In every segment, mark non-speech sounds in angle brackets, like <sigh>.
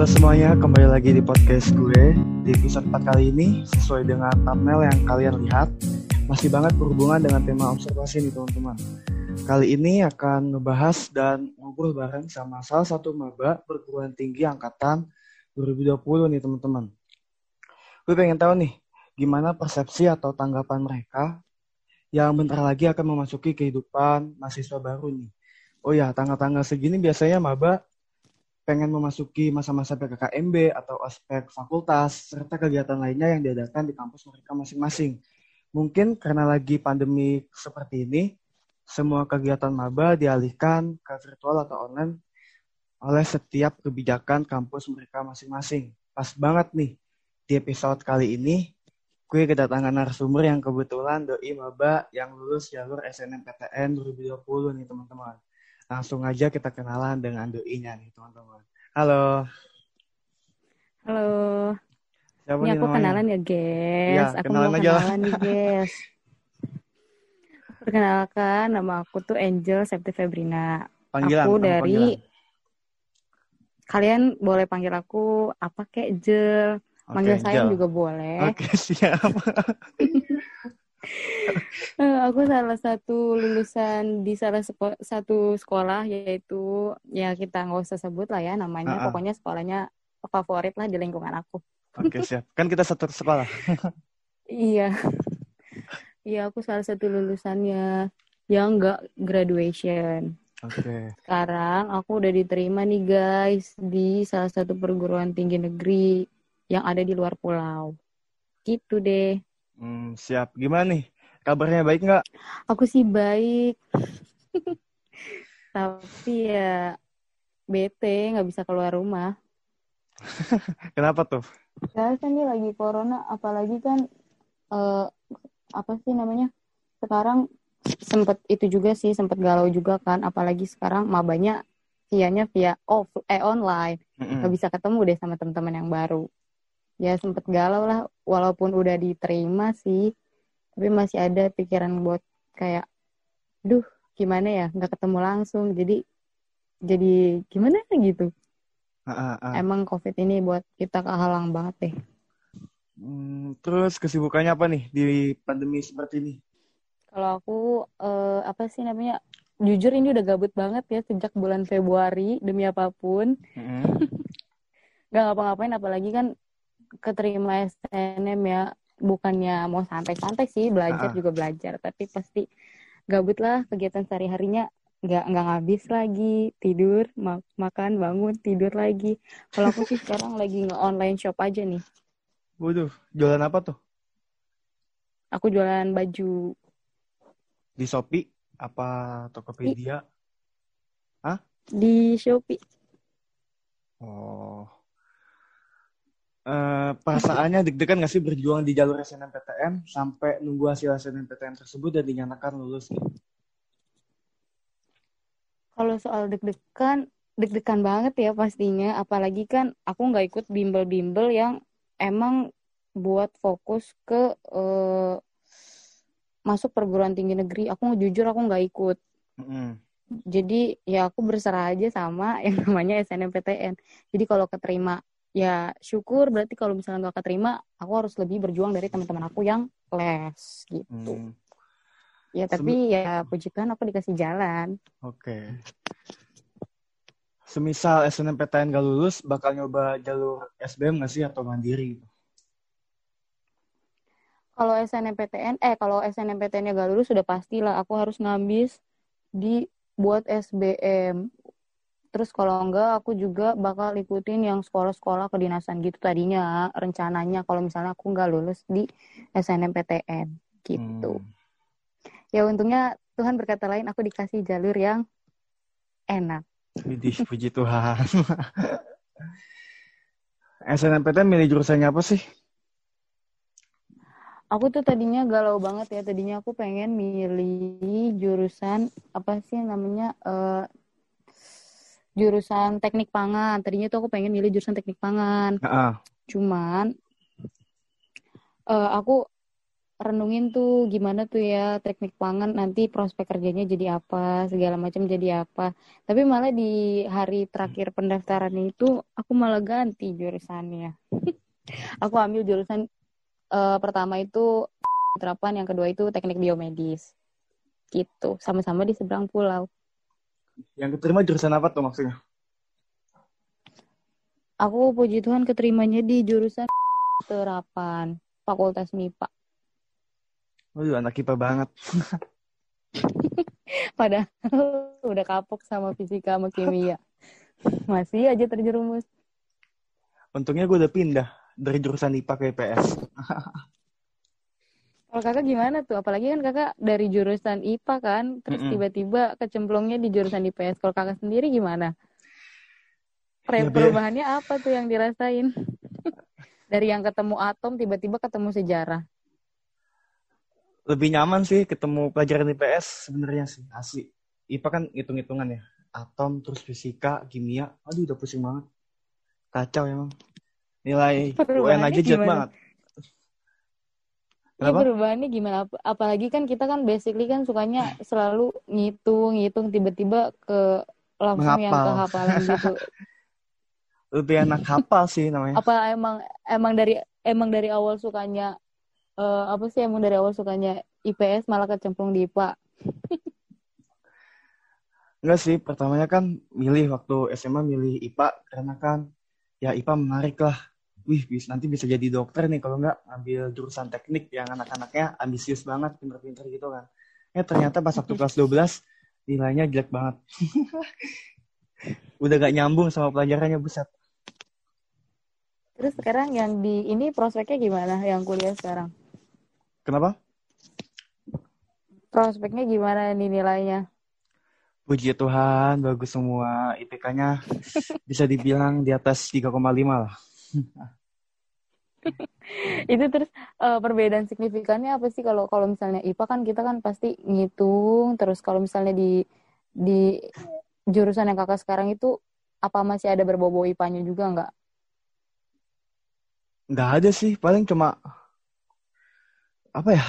Halo semuanya, kembali lagi di podcast gue. Di episode 4 kali ini, sesuai dengan thumbnail yang kalian lihat Masih banget berhubungan dengan tema observasi nih teman-teman. Kali ini akan ngebahas dan ngobrol bareng sama salah satu maba perguruan tinggi angkatan 2020 nih teman-teman. Gue pengen tahu nih, gimana persepsi atau tanggapan mereka yang bentar lagi akan memasuki kehidupan mahasiswa baru nih? Oh ya, tanggal-tanggal segini biasanya maba pengen memasuki masa-masa PKKMB atau aspek fakultas serta kegiatan lainnya yang diadakan di kampus mereka masing-masing. Mungkin karena lagi pandemi seperti ini, semua kegiatan maba dialihkan ke virtual atau online oleh setiap kebijakan kampus mereka masing-masing. Pas banget nih, di episode kali ini, gue kedatangan narasumber yang kebetulan doi maba yang lulus jalur SNMPTN 2020 nih teman-teman. Langsung aja kita kenalan dengan doi-nya nih teman-teman. Halo. Halo. Siapa Ini aku namanya? kenalan ya, guys. Iya, aku kenalan mau aja kenalan nih, guys. Perkenalkan, nama aku tuh Angel Septi Febrina. Panggilan. aku dari panggilan. kalian boleh panggil aku apa kek Jel. Manggil sayang Jel. juga boleh. Oke, siap. <laughs> Eh, aku salah satu lulusan di salah sepo- satu sekolah yaitu ya kita nggak usah sebut lah ya namanya. Ah. Pokoknya sekolahnya favorit lah di lingkungan aku. Oke, siap. Kan kita satu sekolah. Iya. Iya, aku salah satu lulusannya yang nggak graduation. Oke. Sekarang aku udah diterima nih guys di salah satu perguruan tinggi negeri yang ada di luar pulau. Gitu deh. Hmm, siap. Gimana nih? Kabarnya baik nggak? Aku sih baik. <laughs> Tapi ya bete nggak bisa keluar rumah. <laughs> Kenapa tuh? Karena kan ini lagi corona, apalagi kan eh, apa sih namanya? Sekarang sempet itu juga sih, sempet galau juga kan, apalagi sekarang mabanya vianya via off eh online, Mm-mm. nggak bisa ketemu deh sama teman-teman yang baru. Ya sempet galau lah, walaupun udah diterima sih, tapi masih ada pikiran buat kayak, duh gimana ya, nggak ketemu langsung, jadi jadi gimana gitu. Ah, ah, ah. Emang COVID ini buat kita kehalang banget deh. Hmm, terus kesibukannya apa nih di pandemi seperti ini? Kalau aku eh, apa sih namanya? Jujur ini udah gabut banget ya sejak bulan Februari demi apa pun. Mm-mm. <laughs> Gak ngapa-ngapain apalagi kan keterima SNM ya. Bukannya mau santai-santai sih, belajar Ah. juga belajar, tapi pasti gabut lah kegiatan sehari-harinya nggak nggak ngabis lagi tidur ma- makan bangun tidur lagi kalau aku sih sekarang lagi nge-online shop aja nih Waduh, jualan apa tuh? aku jualan baju Di Shopee? Apa Tokopedia? di Shopee Oh. Eh, perasaannya deg-degan nggak sih berjuang di jalur SNMPTN sampai nunggu hasil SNMPTN tersebut dan dinyatakan lulus? Kalau soal deg-degan, deg-degan banget ya pastinya. Apalagi kan aku nggak ikut bimbel-bimbel yang emang buat fokus ke eh, masuk perguruan tinggi negeri. Aku jujur aku nggak ikut. Mm-mm. Jadi ya aku berserah aja sama <laughs> yang namanya SNMPTN. Jadi kalau keterima ya syukur. Berarti kalau misalnya nggak keterima, aku harus lebih berjuang dari teman-teman aku yang les gitu. Hmm, Ya tapi ya puji Tuhan aku dikasih jalan. Oke. Semisal SNMPTN gak lulus, bakal nyoba jalur SBM nggak sih atau mandiri? Kalau SNMPTN, eh kalau SNMPTN-nya gak lulus sudah pastilah aku harus ngabis di buat SBM. Terus kalau enggak aku juga bakal ikutin yang sekolah-sekolah kedinasan gitu tadinya rencananya kalau misalnya aku nggak lulus di SNMPTN gitu. Hmm. Ya untungnya Tuhan berkata lain aku dikasih jalur yang enak. Widih, puji Tuhan. <laughs> SNMPTN milih jurusannya apa sih? Aku tuh tadinya galau banget ya. Tadinya aku pengen milih jurusan apa sih namanya eh, jurusan teknik pangan. Tadinya tuh aku pengen milih jurusan teknik pangan. Ah, Cuman eh, aku renungin tuh gimana tuh ya teknik pangan nanti prospek kerjanya jadi apa segala macam jadi apa. Tapi malah di hari terakhir pendaftaran itu aku malah ganti jurusannya. <laughs> Aku ambil jurusan uh, pertama itu terapan yang kedua itu teknik biomedis. Gitu sama-sama di seberang pulau yang keterima jurusan apa tuh maksudnya aku puji Tuhan keterimanya di jurusan terapan Fakultas MIPA Waduh, anak IPA banget. <laughs> Padahal udah kapok sama fisika sama kimia. Masih aja terjerumus. Untungnya gue udah pindah dari jurusan IPA ke IPS. <laughs> Kalau kakak gimana tuh? Apalagi kan kakak dari jurusan IPA kan, terus mm -mm. tiba-tiba kecemplungnya di jurusan IPS. Kalau kakak sendiri gimana? Ya, perubahannya apa tuh yang dirasain? <laughs> dari yang ketemu atom tiba-tiba ketemu sejarah lebih nyaman sih ketemu pelajaran IPS sebenarnya sih asli IPA kan hitung-hitungan ya atom terus fisika kimia aduh udah pusing banget kacau emang nilai UN aja jet banget Iya perubahannya gimana? Apalagi kan kita kan basically kan sukanya selalu ngitung, ngitung tiba-tiba ke langsung Menghapal. yang kehafalan gitu. <laughs> Lebih enak hafal sih namanya. Apa emang emang dari emang dari awal sukanya uh, apa sih emang dari awal sukanya IPS malah kecemplung di IPA? Enggak sih, pertamanya kan milih waktu SMA milih IPA karena kan ya IPA menarik lah. Wih, bisa, nanti bisa jadi dokter nih kalau nggak ambil jurusan teknik yang anak-anaknya ambisius banget, pinter-pinter gitu kan. Eh ternyata pas waktu kelas 12 nilainya jelek banget. <laughs> Udah gak nyambung sama pelajarannya, buset. Terus sekarang yang di ini prospeknya gimana yang kuliah sekarang? Kenapa? Prospeknya gimana nih nilainya? Puji Tuhan, bagus semua. IPK-nya <laughs> bisa dibilang di atas 3,5 lah. <laughs> itu terus uh, perbedaan signifikannya apa sih? Kalau kalau misalnya IPA kan kita kan pasti ngitung terus kalau misalnya di di jurusan yang kakak sekarang itu apa masih ada berbau-bau IPA-nya juga nggak? Nggak ada sih, paling cuma apa ya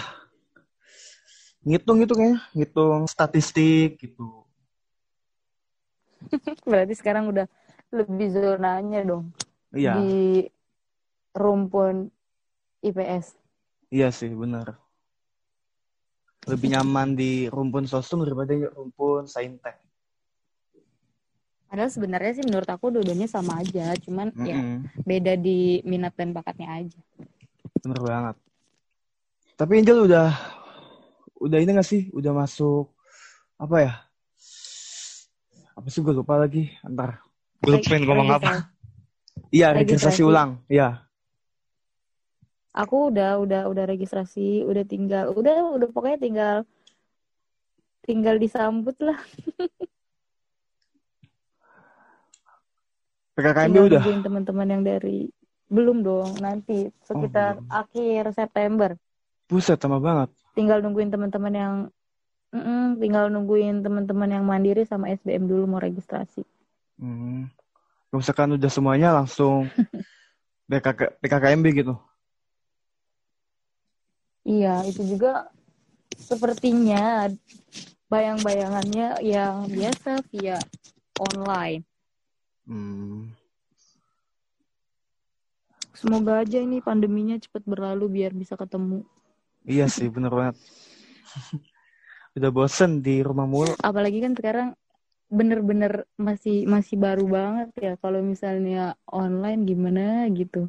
ngitung gitu kayaknya ngitung statistik gitu. <laughs> Berarti sekarang udah lebih zonanya dong iya. di rumpun IPS iya sih benar lebih nyaman di rumpun sosum daripada di rumpun saintek Padahal sebenarnya sih menurut aku dua-duanya sama aja, cuman mm -hmm. ya beda di minat dan bakatnya aja. Bener banget. Tapi Angel udah udah ini gak sih? Udah masuk apa ya? Apa sih gue lupa lagi. Antar gue lupa ngomong apa. Iya, registrasi ulang. Iya. Aku udah udah udah registrasi, udah tinggal, udah udah pokoknya tinggal tinggal disambut lah. <laughs> PKKMB udah. teman-teman yang dari belum dong, nanti sekitar oh, akhir September. Buset, sama banget. Tinggal nungguin teman-teman yang mm -mm, tinggal nungguin teman-teman yang mandiri sama SBM dulu mau registrasi. Hmm. Kalau misalkan udah semuanya langsung <laughs> PKK, PKKMB gitu. Iya, itu juga sepertinya bayang-bayangannya yang biasa via online. Hmm. Semoga aja ini pandeminya cepat berlalu biar bisa ketemu. Iya sih, bener banget. <laughs> Udah bosen di rumah mulu. Apalagi kan sekarang bener-bener masih masih baru banget ya. Kalau misalnya online gimana gitu.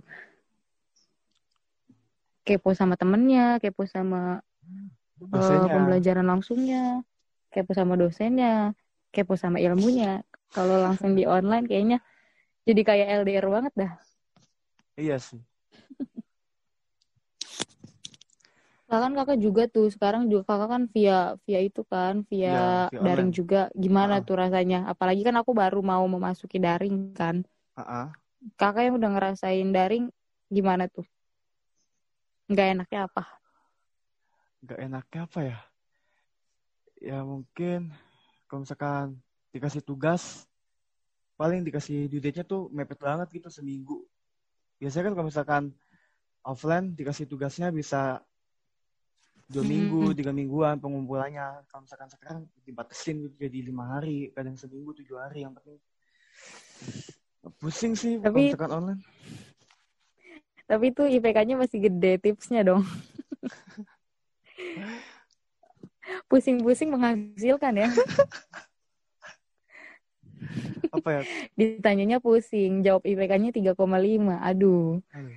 Kepo sama temennya kepo sama uh, pembelajaran langsungnya kepo sama dosennya kepo sama ilmunya. Kalau langsung di online kayaknya jadi kayak LDR banget dah. Iya sih <laughs> kan kakak juga tuh sekarang juga kakak kan via via itu kan via, ya, via daring online. juga. Gimana uh. tuh rasanya? Apalagi kan aku baru mau memasuki daring kan. Uh -uh. kakak yang udah ngerasain daring gimana tuh? Nggak enaknya apa? Nggak enaknya apa ya? Ya mungkin kalau misalkan dikasih tugas paling dikasih due date-nya tuh mepet banget gitu seminggu. Biasanya kan kalau misalkan offline dikasih tugasnya bisa dua minggu tiga mingguan pengumpulannya kalau misalkan sekarang dibatasin gitu jadi lima hari kadang seminggu tujuh hari yang penting pusing sih Tapi- kalau misalkan online Tapi itu IPK-nya masih gede tipsnya dong. <laughs> Pusing-pusing menghasilkan ya. <laughs> apa ya Ditanyanya pusing, jawab IPK-nya 3,5. Aduh, Aduh.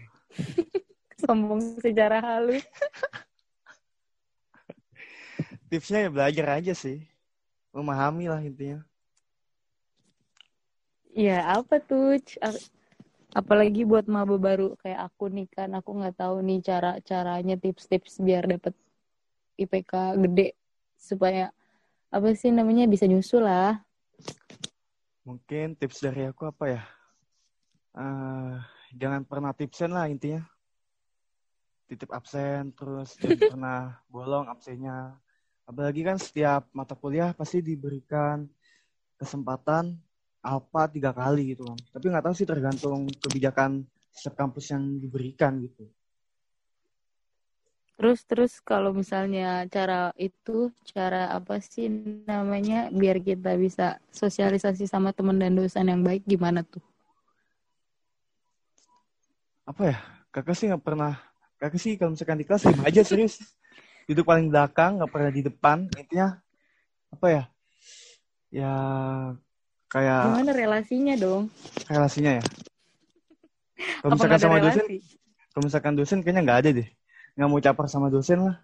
<laughs> sombong secara halus. Tipsnya ya belajar aja sih. Memahami lah intinya. Iya, apa tuh? Apalagi buat maba baru kayak aku nih kan, aku nggak tahu nih cara caranya tips-tips biar dapet IPK gede supaya apa sih namanya bisa nyusul lah. mungkin tips dari aku apa ya? Eh, jangan pernah tipsen lah intinya. Titip absen terus jangan pernah bolong absennya apalagi kan setiap mata kuliah pasti diberikan kesempatan alpha tiga kali gitu kan tapi nggak tahu sih tergantung kebijakan setiap kampus yang diberikan gitu. Terus terus kalau misalnya cara itu cara apa sih namanya biar kita bisa sosialisasi sama teman dan dosen yang baik gimana tuh? apa ya? Kakak sih nggak pernah kakak sih kalau misalkan di kelas aja serius duduk paling belakang nggak pernah di depan intinya apa ya ya kayak Gimana relasinya dong? relasinya ya <laughs> kalau misalkan sama dosen relasi? kalau misalkan dosen kayaknya nggak ada deh nggak mau caper sama dosen lah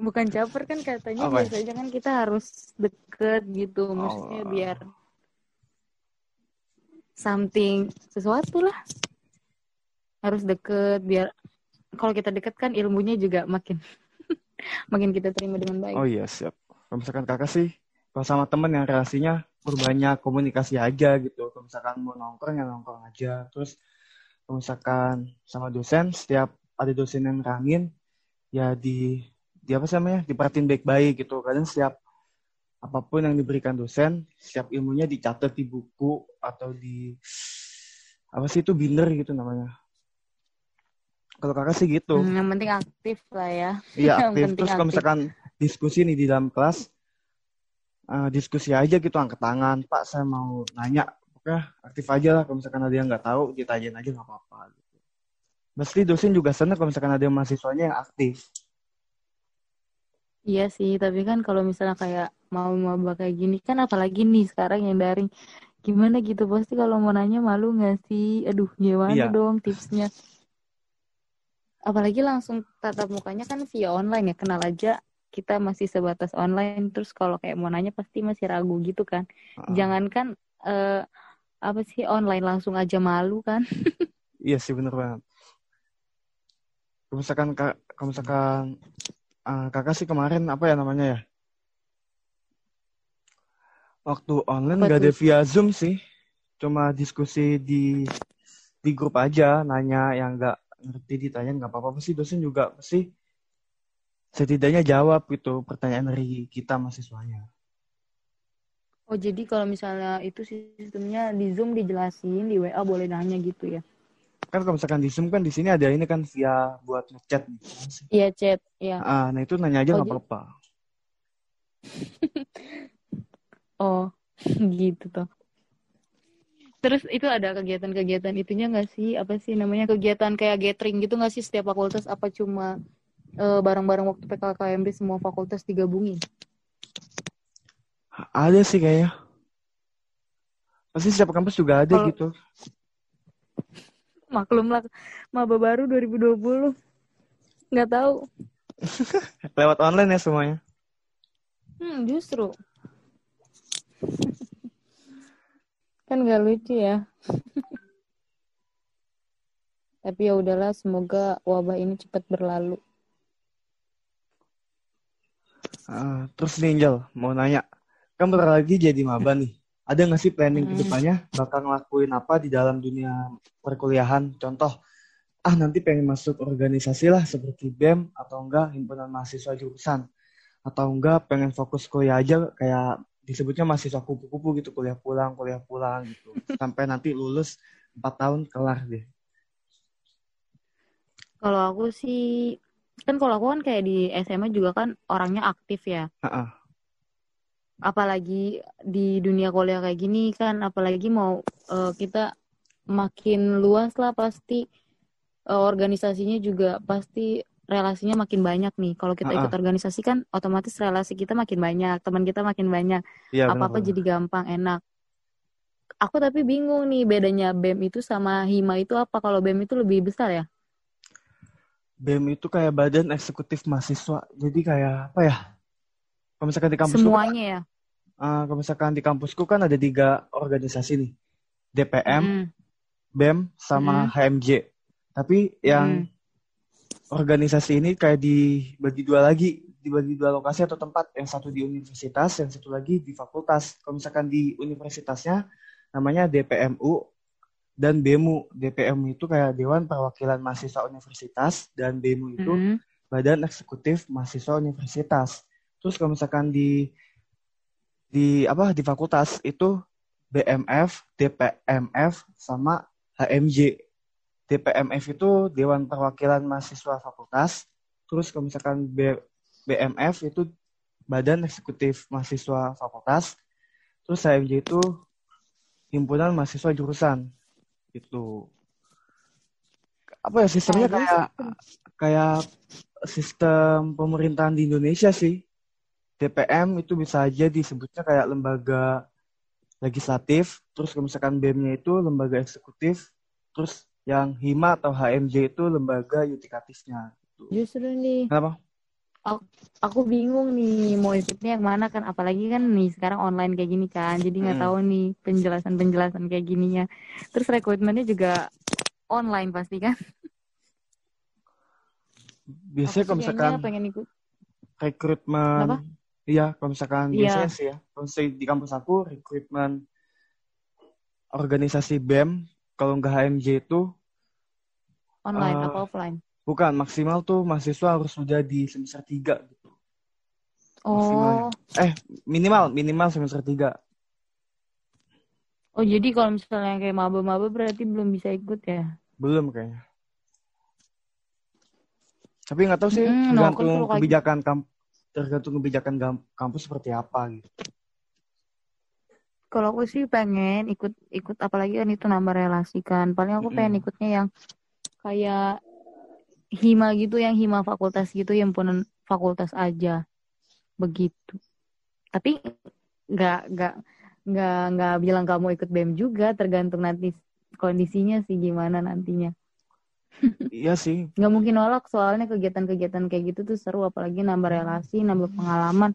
Bukan caper kan katanya Apa? biasanya kan kita harus deket gitu, maksudnya Oh. biar something sesuatu lah. Harus deket biar kalau kita deket kan ilmunya juga makin <laughs> makin kita terima dengan baik. oh iya siap. Kalau misalkan kakak sih kalau sama temen yang relasinya perbanyak komunikasi aja gitu. Kalau misalkan mau nongkrong ya nongkrong aja. Terus kalau misalkan sama dosen setiap ada dosen yang nerangin ya di di apa sih namanya diperhatiin baik-baik gitu. Kadang setiap apa pun yang diberikan dosen setiap ilmunya dicatat di buku atau di apa sih itu binder gitu namanya kalau kakak sih gitu Hmm, yang penting aktif lah ya. Iya <laughs> aktif. Terus kalau misalkan diskusi nih di dalam kelas, eh, diskusi aja gitu angkat tangan, Pak saya mau nanya, oke aktif aja lah. Kalau misalkan ada yang nggak tahu, ditanyain aja nggak apa-apa. Gitu. Mesti dosen juga senang kalau misalkan ada yang mahasiswanya yang aktif. Iya sih, tapi kan kalau misalnya kayak mau maba kayak gini kan apalagi nih sekarang yang daring gimana gitu pasti kalau mau nanya malu nggak sih? Aduh, gimana Iya. dong tipsnya? Apalagi langsung tatap mukanya kan via online ya, kenal aja kita masih sebatas online terus kalau kayak mau nanya pasti masih ragu gitu kan. Heeh. Jangankan eh, apa sih online langsung aja malu kan? <laughs> Iya sih bener banget. Kalau misalkan kak, kalau misalkan eh, kakak sih kemarin apa ya namanya ya? Waktu online nggak ada via Zoom sih, cuma diskusi di di grup aja, nanya yang nggak ngerti ditanyain nggak apa-apa sih dosen juga pasti setidaknya jawab gitu pertanyaan dari kita mahasiswanya. Oh, jadi kalau misalnya itu sistemnya di Zoom dijelasin, di WA boleh nanya gitu ya. Kan kalau misalkan di Zoom kan di sini ada ini kan via buat ngechat. Iya, chat. Iya. Ah, nah itu nanya aja Oh, nggak jadi- apa-apa. <laughs> Oh, <laughs> gitu tuh. Terus itu ada kegiatan-kegiatan itunya nggak sih? Apa sih namanya kegiatan kayak gathering gitu nggak sih setiap fakultas? Apa cuma eh, bareng-bareng waktu PKKMB semua fakultas digabungin? Ada sih kayaknya. Pasti setiap kampus juga ada Kalau- gitu. Maklum lah, maba baru 2020. Nggak tahu. <laughs> Lewat online ya semuanya. Hmm, justru. Kan nggak lucu ya. <laughs> Tapi ya udahlah, semoga wabah ini cepat berlalu. Ah, terus nih Angel, mau nanya. Kan bentar lagi jadi maba nih. Ada nggak sih planning ke Mm-mm. depannya bakal ngelakuin apa di dalam dunia perkuliahan? Contoh, ah nanti pengen masuk organisasi lah seperti BEM atau enggak himpunan mahasiswa jurusan. Atau enggak pengen fokus kuliah aja kayak disebutnya mahasiswa kupu-kupu gitu, kuliah pulang, kuliah pulang gitu. <laughs> Sampai nanti lulus 4 tahun kelar deh. Kalau aku sih kan kalau aku kan kayak di SMA juga kan orangnya aktif ya Ha-ha. apalagi di dunia kuliah kayak gini kan apalagi mau eh, kita makin luas lah pasti eh, organisasinya juga pasti relasinya makin banyak nih kalau kita ikut organisasi kan otomatis relasi kita makin banyak teman kita makin banyak Iya apa-apa benar-benar. jadi gampang enak aku tapi bingung nih bedanya BEM itu sama HIMA itu apa kalau BEM itu lebih besar ya BEM itu kayak badan eksekutif mahasiswa. Jadi kayak apa ya? Kalau misalkan di kampusku kan, semuanya ya eh, kalau misalkan di kampusku kan ada tiga organisasi nih. DPM, Mm, BEM, sama HMJ. Tapi yang mm. Organisasi ini kayak dibagi dua lagi, dibagi dua lokasi atau tempat. Yang satu di universitas, yang satu lagi di fakultas. Kalau misalkan di universitasnya namanya DPMU dan BEMU. DPMU itu kayak Dewan Perwakilan Mahasiswa Universitas dan BEMU itu Mm. Badan Eksekutif Mahasiswa Universitas. Terus kalau misalkan di di apa di fakultas itu BMF, DPMF sama HMJ. DPMF itu Dewan Perwakilan Mahasiswa Fakultas. Terus kalau misalkan B- BMF itu Badan Eksekutif Mahasiswa Fakultas. Terus HMJ itu Himpunan Mahasiswa Jurusan. Itu apa ya sistemnya Kayak kayak kayak sistem pemerintahan di Indonesia sih. DPM itu bisa aja disebutnya kayak lembaga legislatif, terus kalau misalkan BEM-nya itu lembaga eksekutif, terus yang HIMA atau HMJ itu lembaga yudikatifnya. Gitu. justru nih Kenapa? aku bingung nih mau ikutnya yang mana kan apalagi kan nih sekarang online kayak gini kan jadi nggak Hmm. tahu nih penjelasan penjelasan kayak gininya terus rekrutmennya juga online pasti kan Biasanya aku kalau misalkan pengen ikut rekrutmen, Kenapa? iya kalau misalkan Iya. biasanya sih ya, kalau di kampus aku rekrutmen organisasi BEM, kalau nggak HMJ itu online Eh, apa offline bukan maksimal tuh mahasiswa harus sudah di semester 3 gitu. maksimalnya. oh Eh, minimal minimal semester 3. oh jadi kalau misalnya kayak maba-maba berarti belum bisa ikut ya Belum kayaknya. Tapi nggak tahu sih, Hmm, no, tergantung kayak kebijakan kamp tergantung kebijakan kampus seperti apa gitu. kalau aku sih pengen ikut ikut apalagi kan itu nambah relasi kan paling aku pengen Mm-mm. ikutnya yang kayak hima gitu yang hima fakultas gitu yang pun fakultas aja. Begitu. Tapi nggak nggak nggak nggak bilang kamu ikut bem juga tergantung nanti kondisinya sih gimana nantinya. <laughs> Iya sih, nggak mungkin nolak soalnya kegiatan-kegiatan kayak gitu tuh seru apalagi nambah relasi nambah pengalaman.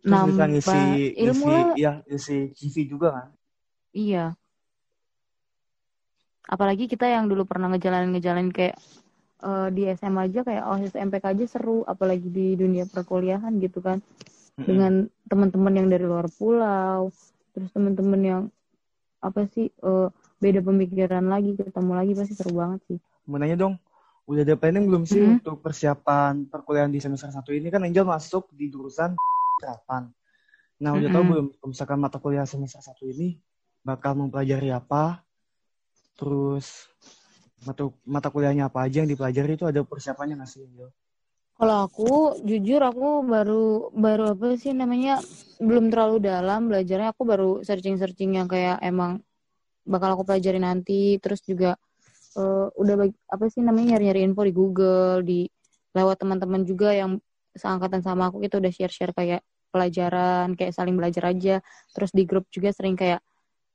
Terus bisa nambah ngisi ilmu ngisi lah. ya ngisi CV juga kan. iya apalagi kita yang dulu pernah ngejalanin-ngejalanin kayak eh, di SMA aja kayak OSIS MPK aja seru apalagi di dunia perkuliahan gitu kan Mm-mm. dengan teman-teman yang dari luar pulau terus teman-teman yang apa sih eh, beda pemikiran lagi ketemu lagi pasti seru banget sih Mau nanya dong, udah ada planning belum sih Mm-mm. untuk persiapan perkuliahan di semester 1 ini kan Angel masuk di jurusan terapan. Nah, udah tahu Mm-mm. belum misalkan mata kuliah semester 1 ini bakal mempelajari apa? Terus mata mata kuliahnya apa aja yang dipelajari itu ada persiapannya nggak sih Angel? Kalau aku jujur aku baru baru apa sih namanya belum terlalu dalam belajarnya. Aku baru searching-searching yang kayak emang bakal aku pelajari nanti. Terus juga eh, udah bag- apa sih namanya nyari-nyari info di Google di lewat teman-teman juga yang seangkatan sama aku kita udah share-share kayak pelajaran kayak saling belajar aja. Terus di grup juga sering kayak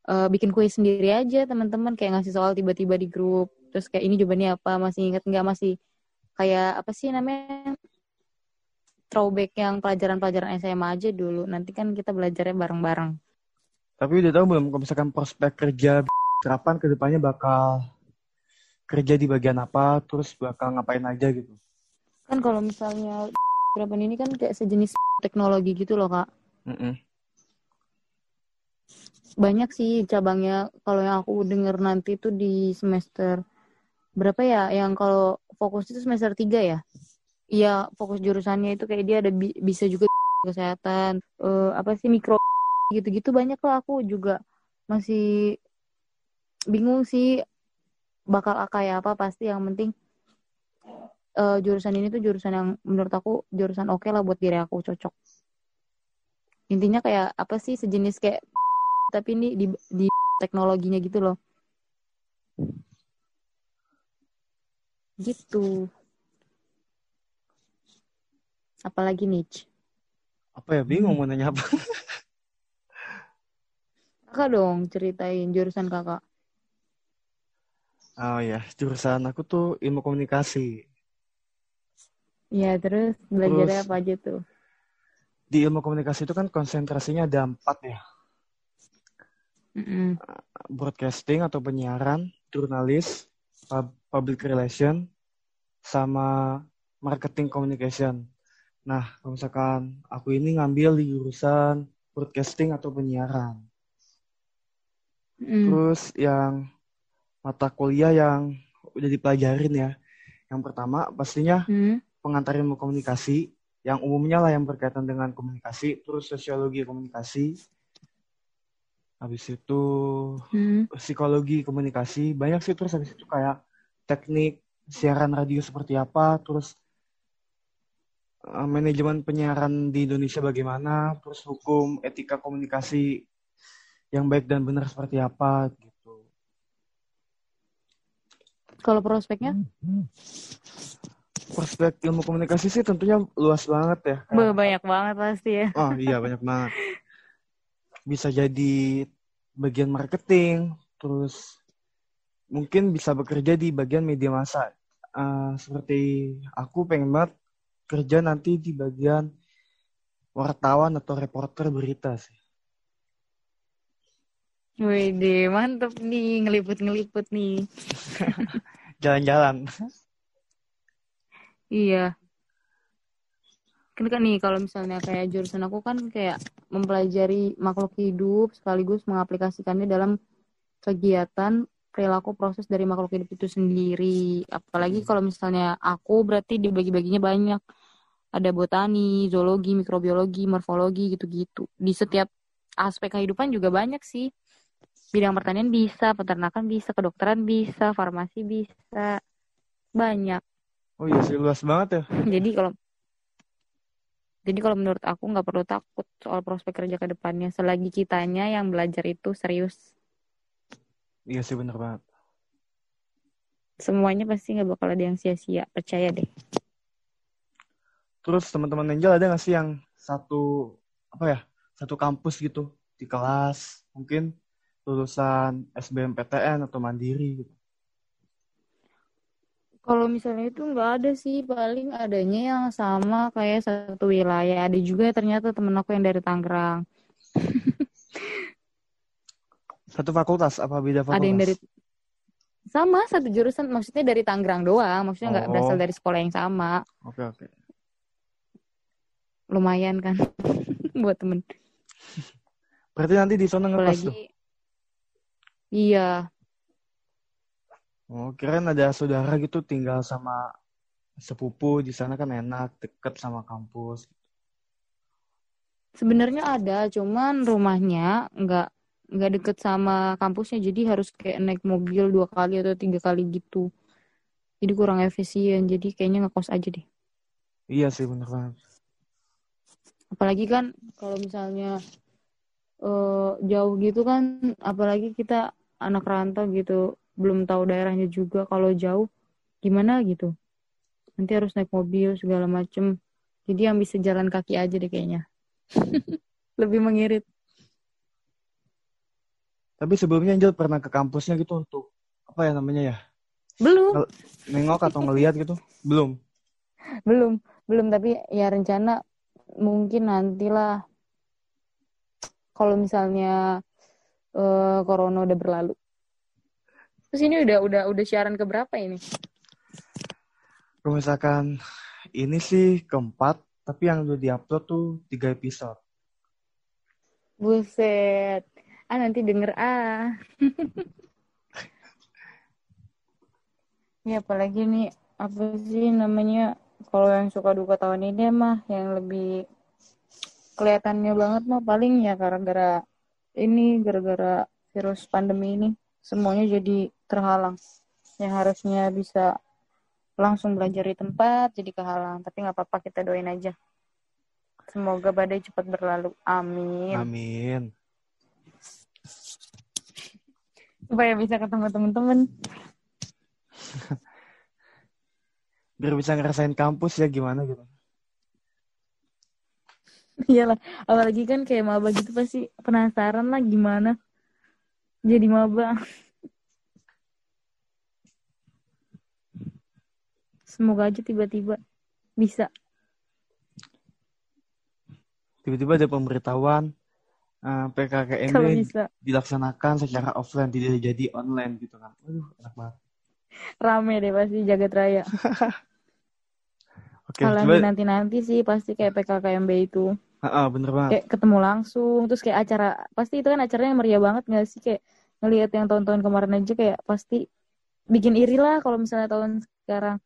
eh, bikin kuis sendiri aja teman-teman kayak ngasih soal tiba-tiba di grup terus kayak ini jawabannya apa masih inget nggak masih kayak apa sih namanya throwback yang pelajaran-pelajaran SMA aja dulu. Nanti kan kita belajarnya bareng-bareng. Tapi udah tahu belum kalau misalkan prospek kerja terapan ke depannya bakal kerja di bagian apa, terus bakal ngapain aja gitu. Kan kalau misalnya berapa ini kan kayak sejenis teknologi gitu loh, Kak. Mm-mm. Banyak sih cabangnya. Kalau yang aku denger nanti tuh di semester berapa ya? Yang kalau fokus itu semester 3 ya? Iya, fokus jurusannya itu kayak dia ada bi- bisa juga <laughs> kesehatan, eh, apa sih mikro <laughs> gitu-gitu banyak lah. Aku juga masih bingung sih bakal kayak apa pasti. Yang penting uh, jurusan ini tuh jurusan yang menurut aku jurusan oke okay lah buat diri aku cocok. Intinya kayak apa sih sejenis kayak tapi ini di di teknologinya gitu loh. Gitu. Apalagi niche apa ya? Bingung mau nanya apa. <laughs> Kakak dong ceritain jurusan kakak. Oh ya jurusan aku tuh ilmu komunikasi. Iya terus belajarnya apa aja tuh? di ilmu komunikasi itu kan konsentrasinya ada empat ya. Mm-mm. Broadcasting atau penyiaran, jurnalis, public relation, sama marketing communication. Nah, kalau misalkan aku ini ngambil di jurusan broadcasting atau penyiaran. Mm. Terus yang mata kuliah yang udah dipelajarin ya. Yang pertama pastinya mm. pengantar ilmu komunikasi yang umumnya lah yang berkaitan dengan komunikasi, terus sosiologi komunikasi, habis itu hmm. psikologi komunikasi, banyak sih terus habis itu kayak teknik siaran radio seperti apa, terus uh, manajemen penyiaran di Indonesia bagaimana, terus hukum etika komunikasi yang baik dan benar seperti apa gitu. Kalau prospeknya? Hmm prospek ilmu komunikasi sih tentunya luas banget ya. banyak banget pasti ya. Oh iya banyak banget. <laughs> Bisa jadi bagian marketing, terus mungkin bisa bekerja di bagian media massa. Uh, seperti aku pengen banget kerja nanti di bagian wartawan atau reporter berita sih. Wih, mantep nih ngeliput-ngeliput nih. <laughs> Jalan-jalan. Iya. Kan kan nih kalau misalnya kayak jurusan aku kan kayak mempelajari makhluk hidup sekaligus mengaplikasikannya dalam kegiatan perilaku proses dari makhluk hidup itu sendiri. Apalagi hmm. kalau misalnya aku berarti dibagi-baginya banyak. Ada botani, zoologi, mikrobiologi, morfologi gitu-gitu. Di setiap aspek kehidupan juga banyak sih. Bidang pertanian bisa, peternakan bisa, kedokteran bisa, farmasi bisa. Banyak. Oh iya sih luas banget ya. <laughs> Jadi kalau jadi kalau menurut aku nggak perlu takut soal prospek kerja ke depannya selagi kitanya yang belajar itu serius. Iya sih bener banget. Semuanya pasti nggak bakal ada yang sia-sia, percaya deh. Terus teman-teman Angel ada nggak sih yang satu apa ya satu kampus gitu di kelas mungkin lulusan SBMPTN atau mandiri gitu? Kalau misalnya itu nggak ada sih, paling adanya yang sama kayak satu wilayah. Ada juga ternyata temen aku yang dari Tangerang. <laughs> satu fakultas apa beda fakultas? Ada yang dari sama satu jurusan, maksudnya dari Tangerang doang, maksudnya nggak oh. berasal dari sekolah yang sama. Oke okay, oke. Okay. Lumayan kan <laughs> buat temen. Berarti nanti di sana ngekos tuh? Iya, Oh, keren ada saudara gitu tinggal sama sepupu di sana kan enak, deket sama kampus. Sebenarnya ada, cuman rumahnya nggak nggak deket sama kampusnya, jadi harus kayak naik mobil dua kali atau tiga kali gitu. Jadi kurang efisien, jadi kayaknya ngekos aja deh. Iya sih bener banget. Apalagi kan kalau misalnya uh, jauh gitu kan, apalagi kita anak rantau gitu, belum tahu daerahnya juga kalau jauh gimana gitu. Nanti harus naik mobil segala macem. Jadi yang bisa jalan kaki aja deh kayaknya. <laughs> Lebih mengirit. Tapi sebelumnya Angel pernah ke kampusnya gitu untuk apa ya namanya ya? Belum. Nengok atau ngeliat gitu? Belum. Belum. Belum tapi ya rencana mungkin nantilah. Kalau misalnya uh, corona udah berlalu Terus ini udah udah udah siaran ke berapa ini? Kalau misalkan ini sih keempat, tapi yang udah diupload tuh tiga episode. Buset. Ah nanti denger ah. <laughs> ini apalagi nih apa sih namanya kalau yang suka duka tahun ini mah yang lebih kelihatannya banget mah paling ya gara-gara ini gara-gara virus pandemi ini semuanya jadi terhalang. Yang harusnya bisa langsung belajar di tempat jadi kehalang. Tapi nggak apa-apa kita doain aja. Semoga badai cepat berlalu. Amin. Amin. supaya bisa ketemu teman-teman <laughs> Biar bisa ngerasain kampus ya gimana gitu. iyalah apalagi kan kayak maba gitu pasti penasaran lah gimana jadi maba semoga aja tiba-tiba bisa Tiba-tiba ada pemberitahuan eh, PKKMB dilaksanakan secara offline tidak jadi online gitu kan. Aduh, enak banget. rame deh pasti jagat raya <laughs> Oke, kalau coba. nanti nanti sih pasti kayak PKKMB itu Ah, bener banget. kayak ketemu langsung terus kayak acara pasti itu kan acaranya meriah banget nggak sih kayak ngelihat yang tahun-tahun kemarin aja kayak pasti bikin iri lah kalau misalnya tahun sekarang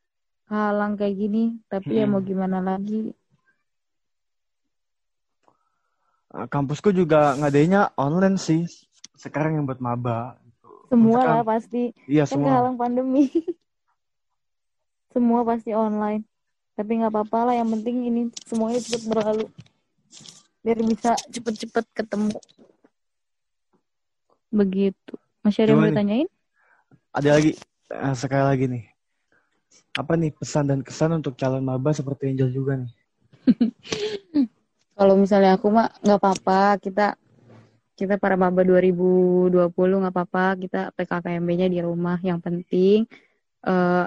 halang kayak gini tapi ya mau gimana lagi Eh, Kampusku juga ngadainnya online sih. Sekarang yang buat maba. gitu. semua lah pasti Iya kan semua. kehalang pandemi <laughs> semua pasti online tapi nggak apa-apa lah yang penting ini semuanya cepet berlalu biar bisa cepet-cepet ketemu begitu masih ada yang mau ditanyain Ada lagi eh, sekali lagi nih. Apa nih pesan dan kesan untuk calon maba seperti Angel juga nih? <laughs> Kalau misalnya aku mah nggak apa-apa kita kita para maba 2020 nggak apa-apa kita PKKMB-nya di rumah yang penting eh,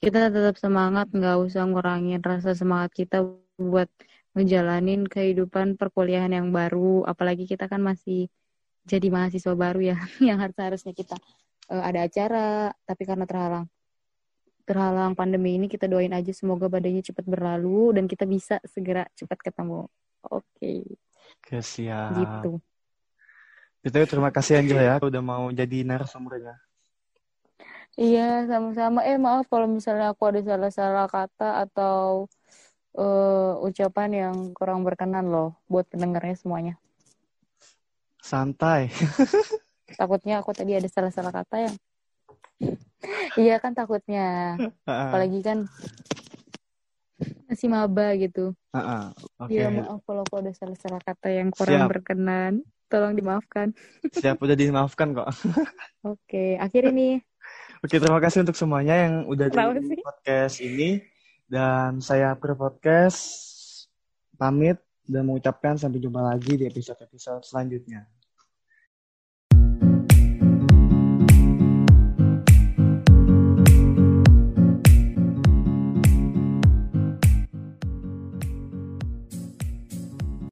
kita tetap semangat nggak usah ngurangin rasa semangat kita buat ngejalanin kehidupan perkuliahan yang baru apalagi kita kan masih jadi mahasiswa baru ya <laughs> yang harus harusnya kita eh, ada acara tapi karena terhalang terhalang pandemi ini kita doain aja semoga badainya cepat berlalu dan kita bisa segera cepat ketemu Oke, Oke, siap. gitu. Gitu, terima kasih Angel ya udah mau jadi narasumbernya. Iya, sama-sama. Eh, maaf kalau misalnya aku ada salah-salah kata atau eh, ucapan yang kurang berkenan loh buat pendengarnya semuanya. Santai. <laughs> Takutnya aku tadi ada salah-salah kata yang Iya kan takutnya. Apalagi kan masih maba gitu. ah. Oke, Iya, maaf kalau aku ada salah-salah kata yang kurang Siap. berkenan. Tolong dimaafkan. siap udah dimaafkan kok. <laughs> Oke, akhir ini. Oke, terima kasih untuk semuanya yang udah Kenapa di sih? podcast ini. Dan saya per podcast pamit dan mengucapkan sampai jumpa lagi di episode-episode selanjutnya.